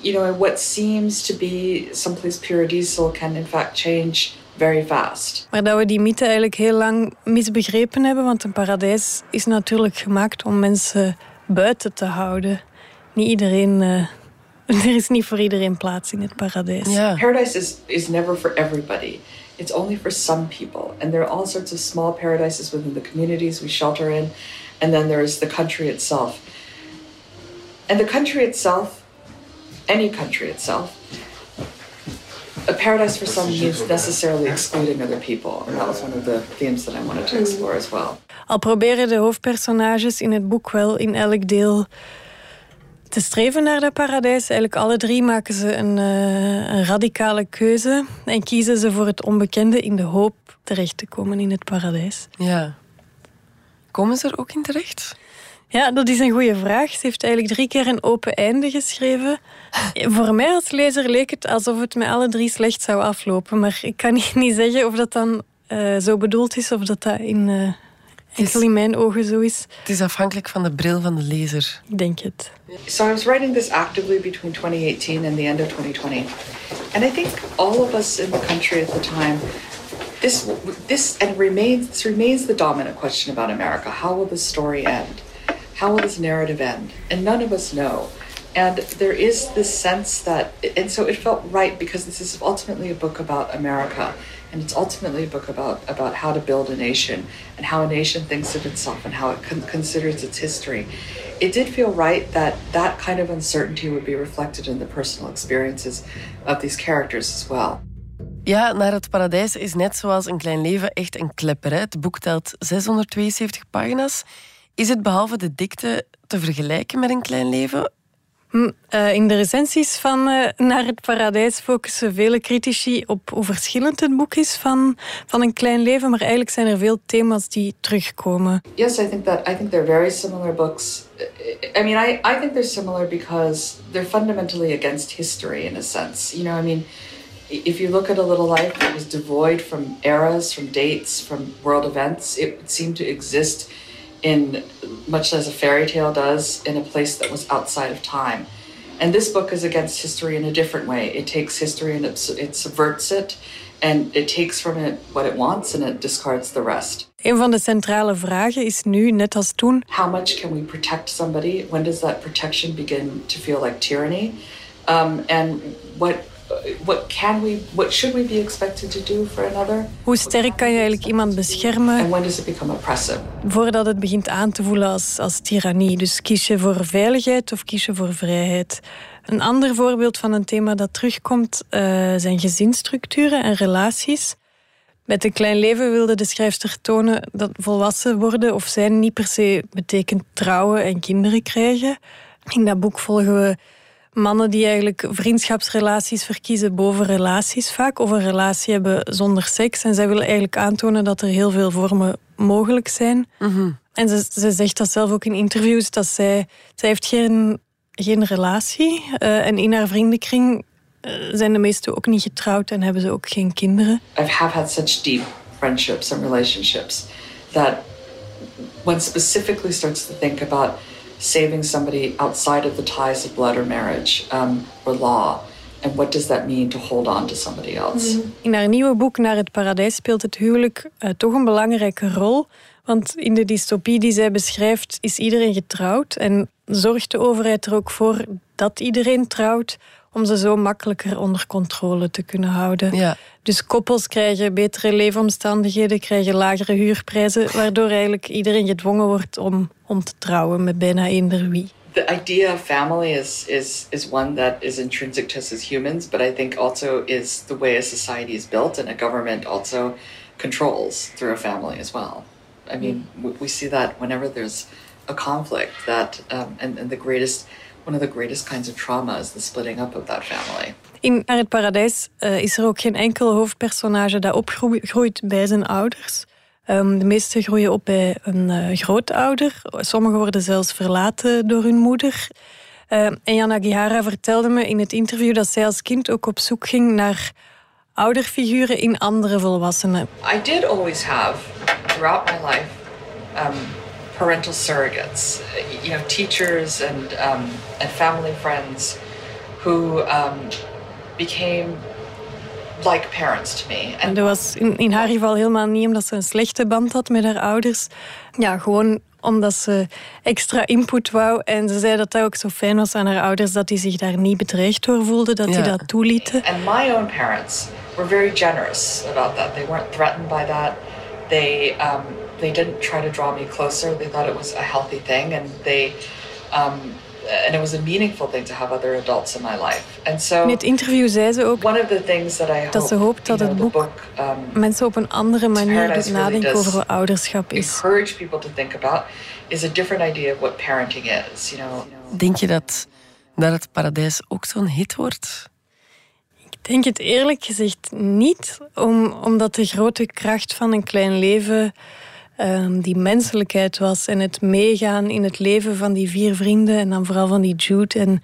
you know, what seems to be someplace pure diesel can in fact change very fast. Maar dat we die mythe eigenlijk heel lang misbegrepen hebben, want een paradijs is natuurlijk gemaakt om mensen buiten te houden. Niet iedereen. Uh, er is niet voor iedereen plaats in het paradijs. Yeah. Paradise is, is never for everybody. it's only for some people. And there are all sorts of small paradises within the communities we shelter in. And then there's the country itself. And the country itself, any country itself, a paradise for some means necessarily excluding other people. And that was one of the themes that I wanted to explore as well. Al proberen de hoofdpersonages in het boek wel in elk deel te streven naar dat paradijs. Eigenlijk alle drie maken ze een, uh, een, radicale keuze en kiezen ze voor het onbekende in de hoop terecht te komen in het paradijs. Ja. Komen ze er ook in terecht? Ja, dat is een goede vraag. Ze heeft eigenlijk drie keer een open einde geschreven. Voor mij als lezer leek het alsof het met alle drie slecht zou aflopen. Maar ik kan niet zeggen of dat dan uh, zo bedoeld is of dat dat in, uh, enkel in mijn ogen zo is. Het is afhankelijk van de bril van de lezer. Ik denk het. So I was writing this actively between 2018 and the end of 2020. And I think all of us in the country at the time, this, this and remains, this remains the dominant question about America. How will this story end? How will this narrative end? And none of us know. And there is this sense that, and so it felt right because this is ultimately a book about America. And it's ultimately a book about, about how to build a nation and how a nation thinks of itself and how it con- considers its history. It did feel right that that kind of uncertainty would be reflected in the personal experiences of these characters as well. Ja, Naar het Paradijs is net zoals Een Klein Leven echt een klepper. Hè? Het boek telt 672 pagina's. Is het behalve de dikte te vergelijken met Een Klein Leven? Hm, uh, in de recensies van uh, Naar het Paradijs focussen vele critici op hoe verschillend het boek is van, van Een Klein Leven, maar eigenlijk zijn er veel thema's die terugkomen. Yes, I think that I think they're very similar books. I mean, I, I think they're similar because they're fundamentally against history in a sense. You know, I mean, if you look at A Little Life, it was devoid from eras, from dates, from world events. It seemed to exist in much as a fairy tale does in a place that was outside of time. And this book is against history in a different way. It takes history and it, it subverts it. And it takes from it what it wants and it discards the rest. Een van de centrale vragen is nu, net als toen... How much can we protect somebody? When does that protection begin to feel like tyranny? Um, and what what can we, what should we be expected to do for another? Hoe sterk kan je eigenlijk iemand beschermen? And when does it become oppressive? Voordat het begint aan te voelen als, als tirannie. Dus kies je voor veiligheid of kies je voor vrijheid? Een ander voorbeeld van een thema dat terugkomt uh, zijn gezinsstructuren en relaties. Met een klein leven wilde de schrijfster tonen dat volwassen worden of zijn niet per se betekent trouwen en kinderen krijgen. In dat boek volgen we mannen die eigenlijk vriendschapsrelaties verkiezen boven relaties vaak, of een relatie hebben zonder seks. En zij willen eigenlijk aantonen dat er heel veel vormen mogelijk zijn. Mm En ze, ze zegt dat zelf ook in interviews, dat zij, zij heeft geen, geen relatie. Uh, en in haar vriendenkring uh, zijn de meesten ook niet getrouwd en hebben ze ook geen kinderen. I have had such deep friendships and relationships that one specifically starts to think about saving somebody outside of the ties of blood or marriage um, or law. And what does that mean to hold on to somebody else? Mhm. In haar nieuwe boek Naar het Paradijs speelt het huwelijk uh, toch een belangrijke rol. Want in de dystopie die zij beschrijft is iedereen getrouwd. En zorgt de overheid er ook voor dat iedereen trouwt om ze zo makkelijker onder controle te kunnen houden. Ja. Dus koppels krijgen betere leefomstandigheden, krijgen lagere huurprijzen, waardoor eigenlijk iedereen gedwongen wordt om, om te trouwen met bijna eender wie. The idea of family is, is, is one that is intrinsic to us as humans, but I think also is the way a society is built and a government also controls through a family as well. I mean, we see that whenever there's a conflict, that um, and, and the greatest one of the greatest kinds of trauma is the splitting up of that family. In Naar het Paradijs uh, is er ook geen enkel hoofdpersonage dat opgroeit bij zijn ouders. Um, de meeste groeien op bij een uh, grootouder. Sommigen worden zelfs verlaten door hun moeder. Uh, en Jana Gihara vertelde me in het interview dat zij als kind ook op zoek ging naar ouderfiguren in andere volwassenen. I did always have, throughout my life, um, parental surrogates, you know, teachers and um, and family friends who um, became like parents to me. En dat was in, in haar geval helemaal niet omdat ze een slechte band had met haar ouders. Ja, gewoon omdat ze extra input wou. En ze zei dat dat ook zo fijn was aan haar ouders, dat die zich daar niet bedreigd door voelden, dat die dat toelieten. And my own parents were very generous about that. They weren't threatened by that. They um, they didn't try to draw me closer. They thought it was a healthy thing, and they um, and it was a meaningful thing to have other adults in my life. And so, in het interview zei ze ook one of the things that, I dat ze hoopt dat het boek, book, um, mensen op een andere manier doet nadenken over wat ouderschap is. Encourage people to think about is a different idea of what parenting is. You know. Denk je dat dat het paradijs ook zo'n hit wordt? Ik denk het eerlijk gezegd niet, om, omdat de grote kracht van een klein leven um, die menselijkheid was en het meegaan in het leven van die vier vrienden en dan vooral van die Jude. En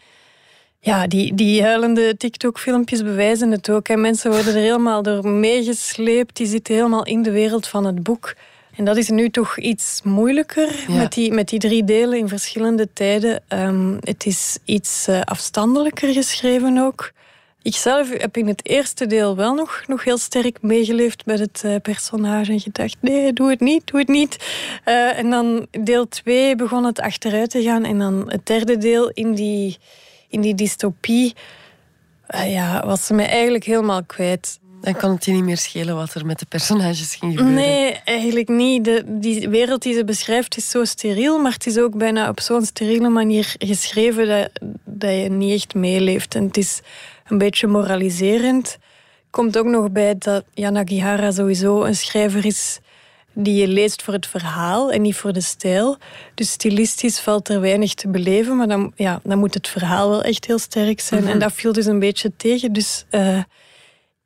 ja, die, die huilende TikTok-filmpjes bewijzen het ook. En mensen worden er helemaal door meegesleept. Die zitten helemaal in de wereld van het boek. En dat is nu toch iets moeilijker Ja. met, die, met die drie delen in verschillende tijden. Ehm, het is iets eh, afstandelijker geschreven ook. Ikzelf heb in het eerste deel wel nog, nog heel sterk meegeleefd met het eh, personage en gedacht, nee, doe het niet, doe het niet. Eh, en dan deel 2 begon het achteruit te gaan en dan het derde deel in die, in die dystopie eh, ja, was ze mij eigenlijk helemaal kwijt. Dan kan het je niet meer schelen wat er met de personages ging gebeuren. Nee, eigenlijk niet. De, die wereld die ze beschrijft is zo steriel, maar het is ook bijna op zo'n steriele manier geschreven dat, dat je niet echt meeleeft. En het is een beetje moraliserend. Komt ook nog bij dat Yanagihara sowieso een schrijver is die je leest voor het verhaal en niet voor de stijl. Dus stilistisch valt er weinig te beleven, maar dan, ja, dan moet het verhaal wel echt heel sterk zijn. Mhm. En dat viel dus een beetje tegen. Dus eh,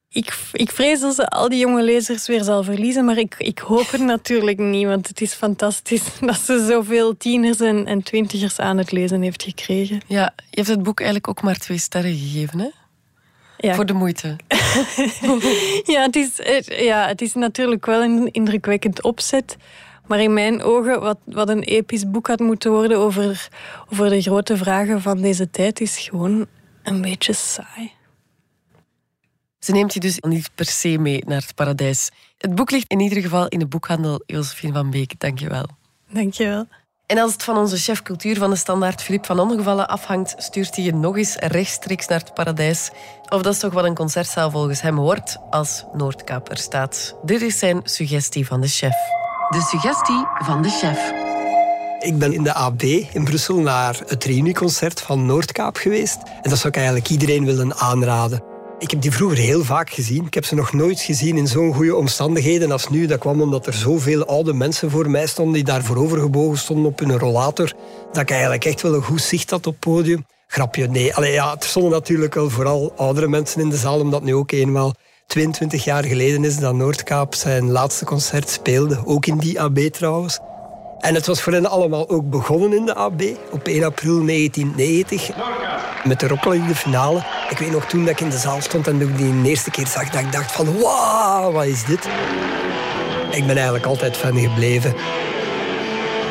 ik, ik vrees dat ze al die jonge lezers weer zal verliezen, maar ik, ik hoop het natuurlijk niet, want het is fantastisch dat ze zoveel tieners en, en twintigers aan het lezen heeft gekregen. Ja, je hebt het boek eigenlijk ook maar twee sterren gegeven, hè? Ja. Voor de moeite. Ja, het is, ja, het is natuurlijk wel een indrukwekkend opzet. Maar in mijn ogen, wat, wat een episch boek had moeten worden over, over de grote vragen van deze tijd, is gewoon een beetje saai. Ze neemt je dus niet per se mee naar het paradijs. Het boek ligt in ieder geval in de boekhandel Josephine van Beek. Dank je wel. Dankjewel. En als het van onze chef cultuur van de standaard Filip van Ongevallen afhangt, stuurt hij je nog eens rechtstreeks naar het paradijs. Of dat is toch wat een concertzaal volgens hem wordt als Noordkaap er staat. Dit is zijn suggestie van de chef. De suggestie van de chef. Ik ben in de AB in Brussel naar het reunieconcert van Noordkaap geweest. En dat zou ik eigenlijk iedereen willen aanraden. Ik heb die vroeger heel vaak gezien. Ik heb ze nog nooit gezien in zo'n goede omstandigheden als nu. Dat kwam omdat er zoveel oude mensen voor mij stonden die daar voorovergebogen stonden op hun rollator. Dat ik eigenlijk echt wel een goed zicht had op het podium. Grapje, nee. Allee, ja, er stonden natuurlijk wel vooral oudere mensen in de zaal, omdat nu ook eenmaal 22 jaar geleden is dat Noordkaap zijn laatste concert speelde. Ook in die AB trouwens. En het was voor hen allemaal ook begonnen in de AB op 1 april 1990 met de Rockland de finale. Ik weet nog toen dat ik in de zaal stond en dat ik die de eerste keer zag, dat ik dacht van wauw, wat is dit? Ik ben eigenlijk altijd fan gebleven.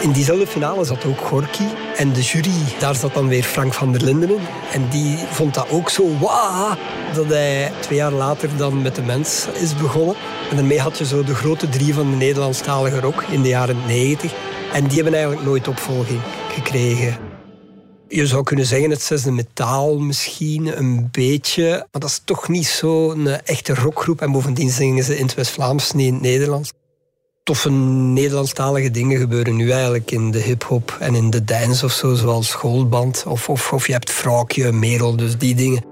In diezelfde finale zat ook Gorky. En de jury, daar zat dan weer Frank van der Linden in. En die vond dat ook zo wauw, dat hij twee jaar later dan met de mens is begonnen. En daarmee had je zo de grote drie van de Nederlandstalige rock in de jaren 90. En die hebben eigenlijk nooit opvolging gekregen. Je zou kunnen zeggen het zesde metaal misschien een beetje. Maar dat is toch niet zo'n echte rockgroep. En bovendien zingen ze in het West-Vlaams, niet in het Nederlands. Toffe Nederlandstalige dingen gebeuren nu eigenlijk in de hip-hop en in de dance of zo, zoals schoolband. Of, of, of je hebt Vrouwtje, Merel, dus die dingen.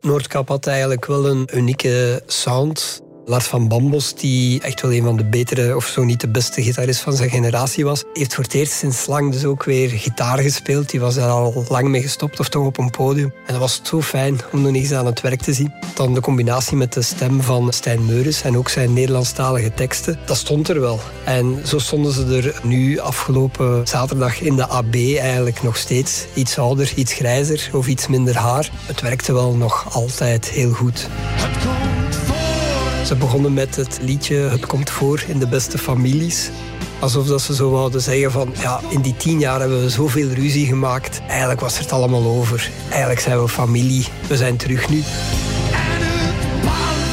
Noordkap had eigenlijk wel een unieke sound. Lars van Bambos, die echt wel een van de betere, of zo niet de beste gitarist van zijn generatie was, heeft voor het eerst sinds lang dus ook weer gitaar gespeeld. Die was er al lang mee gestopt, of toch op een podium. En dat was zo fijn om nog eens aan het werk te zien. Dan de combinatie met de stem van Stijn Meuris en ook zijn Nederlandstalige teksten, dat stond er wel. En zo stonden ze er nu afgelopen zaterdag in de AB eigenlijk nog steeds. Iets ouder, iets grijzer of iets minder haar. Het werkte wel nog altijd heel goed. Ze begonnen met het liedje Het komt voor in de beste families. Alsof dat ze zo wouden zeggen van, ja, in die tien jaar hebben we zoveel ruzie gemaakt. Eigenlijk was het allemaal over. Eigenlijk zijn we familie. We zijn terug nu.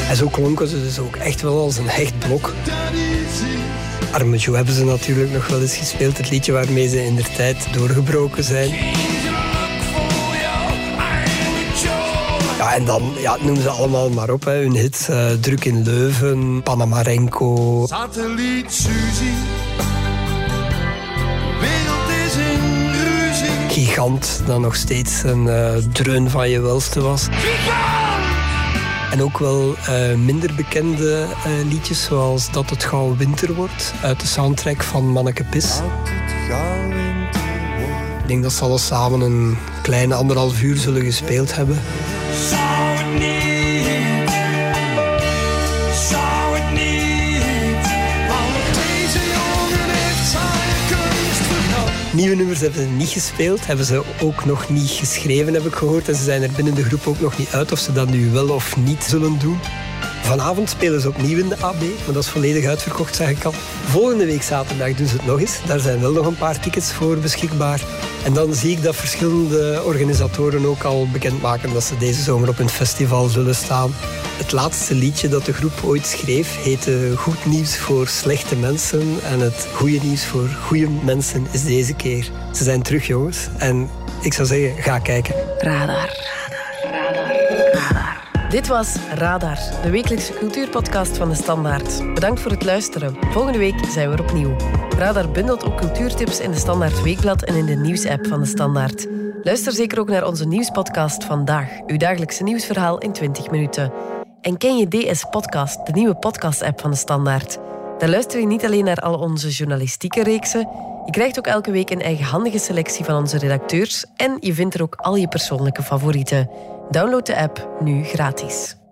En zo klonken ze dus ook echt wel als een hecht blok. Arme Joe hebben ze natuurlijk nog wel eens gespeeld. Het liedje waarmee ze in de tijd doorgebroken zijn. Ja, en dan ja, noemen ze allemaal maar op. Hè. Hun hits eh, Druk in Leuven, Panamarenko. Satelliet Suzy. Wereld is in ruzie. Gigant, dat nog steeds een eh, dreun van je welste was. En ook wel eh, minder bekende liedjes, zoals Dat het gauw winter wordt, uit de soundtrack van Manneke Pis. Ik denk dat ze alles samen een kleine anderhalf uur zullen gespeeld hebben. Nieuwe nummers hebben ze niet gespeeld, hebben ze ook nog niet geschreven, heb ik gehoord. En ze zijn er binnen de groep ook nog niet uit of ze dat nu wel of niet zullen doen. Vanavond spelen ze opnieuw in de AB, maar dat is volledig uitverkocht, zeg ik al. Volgende week zaterdag doen ze het nog eens. Daar zijn wel nog een paar tickets voor beschikbaar. En dan zie ik dat verschillende organisatoren ook al bekendmaken dat ze deze zomer op een festival zullen staan. Het laatste liedje dat de groep ooit schreef heette Goed nieuws voor slechte mensen. En het goede nieuws voor goede mensen is deze keer. Ze zijn terug, jongens. En ik zou zeggen, ga kijken. Radar. Dit was Radar, de wekelijkse cultuurpodcast van de Standaard. Bedankt voor het luisteren. Volgende week zijn we er opnieuw. Radar bundelt ook cultuurtips in de Standaard Weekblad en in de nieuwsapp van de Standaard. Luister zeker ook naar onze nieuwspodcast Vandaag, uw dagelijkse nieuwsverhaal in 20 minuten. En ken je DS Podcast, de nieuwe podcast-app van de Standaard? Daar luister je niet alleen naar al onze journalistieke reeksen, je krijgt ook elke week een eigenhandige selectie van onze redacteurs en je vindt er ook al je persoonlijke favorieten. Download de app nu gratis.